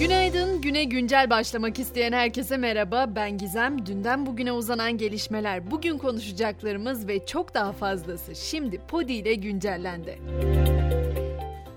Günaydın, güne güncel başlamak isteyen herkese merhaba. Ben Gizem. Dünden bugüne uzanan gelişmeler, bugün konuşacaklarımız ve çok daha fazlası şimdi Podi ile güncellendi.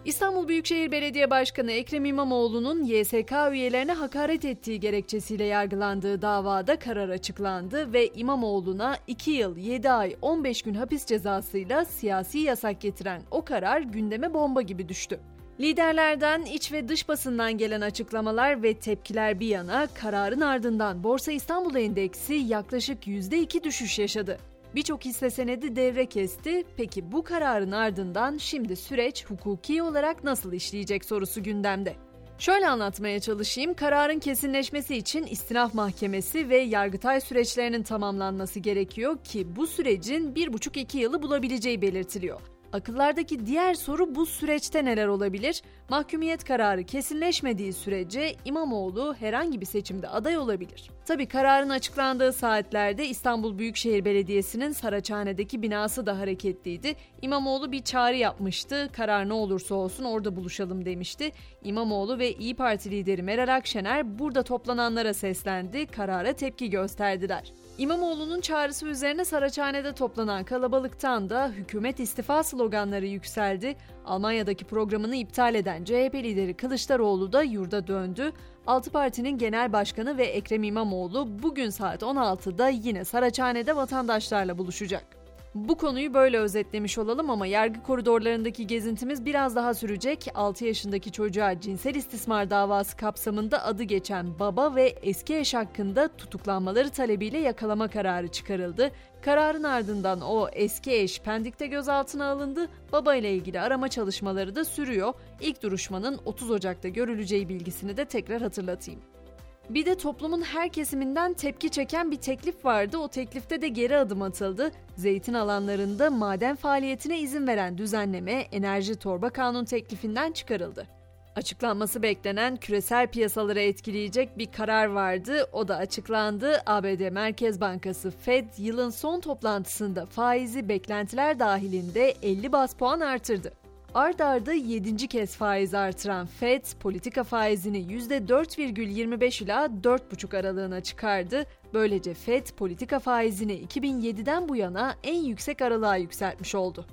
İstanbul Büyükşehir Belediye Başkanı Ekrem İmamoğlu'nun YSK üyelerine hakaret ettiği gerekçesiyle yargılandığı davada karar açıklandı ve İmamoğlu'na 2 yıl 7 ay 15 gün hapis cezasıyla siyasi yasak getiren o karar gündeme bomba gibi düştü. Liderlerden iç ve dış basından gelen açıklamalar ve tepkiler bir yana kararın ardından Borsa İstanbul Endeksi yaklaşık %2 düşüş yaşadı. Birçok hisse senedi devre kesti. Peki bu kararın ardından şimdi süreç hukuki olarak nasıl işleyecek sorusu gündemde. Şöyle anlatmaya çalışayım. Kararın kesinleşmesi için istinaf mahkemesi ve yargıtay süreçlerinin tamamlanması gerekiyor ki bu sürecin 1,5-2 yılı bulabileceği belirtiliyor. Akıllardaki diğer soru bu süreçte neler olabilir? Mahkumiyet kararı kesinleşmediği sürece İmamoğlu herhangi bir seçimde aday olabilir. Tabi kararın açıklandığı saatlerde İstanbul Büyükşehir Belediyesi'nin Saraçhane'deki binası da hareketliydi. İmamoğlu bir çağrı yapmıştı. Karar ne olursa olsun orada buluşalım demişti. İmamoğlu ve İyi Parti lideri Meral Akşener burada toplananlara seslendi. Karara tepki gösterdiler. İmamoğlu'nun çağrısı üzerine Saraçhane'de toplanan kalabalıktan da hükümet istifa sloganları yükseldi. Almanya'daki programını iptal eden CHP lideri Kılıçdaroğlu da yurda döndü. Altı Parti'nin genel başkanı ve Ekrem İmamoğlu bugün saat 16'da yine Saraçhane'de vatandaşlarla buluşacak. Bu konuyu böyle özetlemiş olalım ama yargı koridorlarındaki gezintimiz biraz daha sürecek. 6 yaşındaki çocuğa cinsel istismar davası kapsamında adı geçen baba ve eski eş hakkında tutuklanmaları talebiyle yakalama kararı çıkarıldı. Kararın ardından o eski eş Pendik'te gözaltına alındı. Baba ile ilgili arama çalışmaları da sürüyor. İlk duruşmanın 30 Ocak'ta görüleceği bilgisini de tekrar hatırlatayım. Bir de toplumun her kesiminden tepki çeken bir teklif vardı. O teklifte de geri adım atıldı. Zeytin alanlarında maden faaliyetine izin veren düzenleme enerji torba kanun teklifinden çıkarıldı. Açıklanması beklenen küresel piyasaları etkileyecek bir karar vardı. O da açıklandı. ABD Merkez Bankası Fed yılın son toplantısında faizi beklentiler dahilinde 50 bas puan artırdı. Ard arda 7. kez faiz artıran Fed, politika faizini %4,25 ila 4,5 aralığına çıkardı. Böylece Fed, politika faizini 2007'den bu yana en yüksek aralığa yükseltmiş oldu.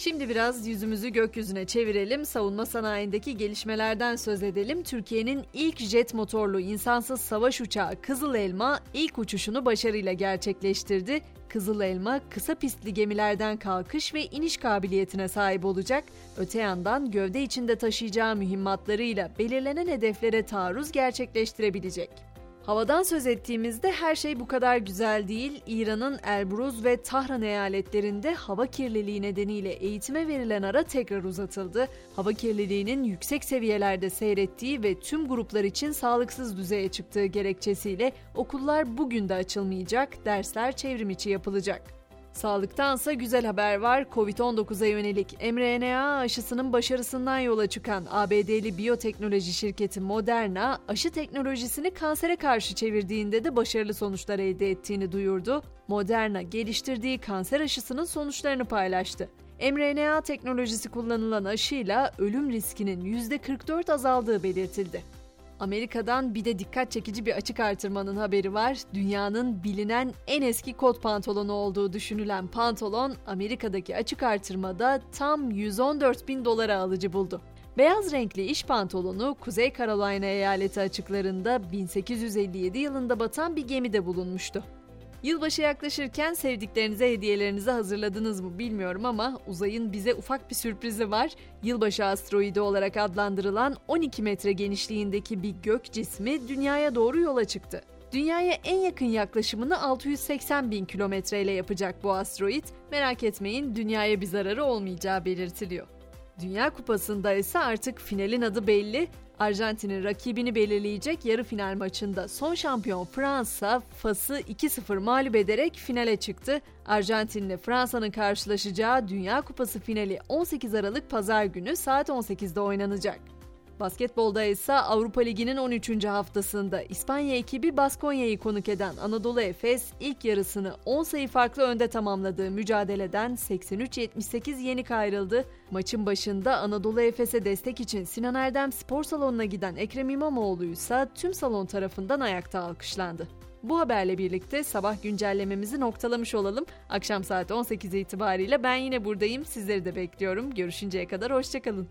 Şimdi biraz yüzümüzü gökyüzüne çevirelim, savunma sanayindeki gelişmelerden söz edelim. Türkiye'nin ilk jet motorlu insansız savaş uçağı Kızıl Elma ilk uçuşunu başarıyla gerçekleştirdi. Kızıl Elma kısa pistli gemilerden kalkış ve iniş kabiliyetine sahip olacak. Öte yandan gövde içinde taşıyacağı mühimmatlarıyla belirlenen hedeflere taarruz gerçekleştirebilecek. Havadan söz ettiğimizde her şey bu kadar güzel değil. İran'ın Elbruz ve Tahran eyaletlerinde hava kirliliği nedeniyle eğitime verilen ara tekrar uzatıldı. Hava kirliliğinin yüksek seviyelerde seyrettiği ve tüm gruplar için sağlıksız düzeye çıktığı gerekçesiyle okullar bugün de açılmayacak, dersler çevrim içi yapılacak. Sağlıktansa güzel haber var. Covid-19'a yönelik mRNA aşısının başarısından yola çıkan ABD'li biyoteknoloji şirketi Moderna, aşı teknolojisini kansere karşı çevirdiğinde de başarılı sonuçlar elde ettiğini duyurdu. Moderna geliştirdiği kanser aşısının sonuçlarını paylaştı. mRNA teknolojisi kullanılan aşıyla ölüm riskinin %44 azaldığı belirtildi. Amerika'dan bir de dikkat çekici bir açık artırmanın haberi var. Dünyanın bilinen en eski kot pantolonu olduğu düşünülen pantolon Amerika'daki açık artırmada tam 114 bin dolara alıcı buldu. Beyaz renkli iş pantolonu Kuzey Carolina eyaleti açıklarında 1857 yılında batan bir gemide bulunmuştu. Yılbaşı yaklaşırken sevdiklerinize hediyelerinizi hazırladınız mı bilmiyorum ama uzayın bize ufak bir sürprizi var. Yılbaşı asteroidi olarak adlandırılan 12 metre genişliğindeki bir gök cismi dünyaya doğru yola çıktı. Dünyaya en yakın yaklaşımını 680 bin kilometre ile yapacak bu asteroid, merak etmeyin dünyaya bir zararı olmayacağı belirtiliyor. Dünya Kupası'nda ise artık finalin adı belli. Arjantin'in rakibini belirleyecek yarı final maçında son şampiyon Fransa Fas'ı 2-0 mağlup ederek finale çıktı. Arjantin ile Fransa'nın karşılaşacağı Dünya Kupası finali 18 Aralık Pazar günü saat 18'de oynanacak. Basketbolda ise Avrupa Ligi'nin 13. haftasında İspanya ekibi Baskonya'yı konuk eden Anadolu Efes ilk yarısını 10 sayı farklı önde tamamladığı mücadeleden 83-78 yenik ayrıldı. Maçın başında Anadolu Efes'e destek için Sinan Erdem spor salonuna giden Ekrem İmamoğlu ise tüm salon tarafından ayakta alkışlandı. Bu haberle birlikte sabah güncellememizi noktalamış olalım. Akşam saat 18 itibariyle ben yine buradayım. Sizleri de bekliyorum. Görüşünceye kadar hoşçakalın.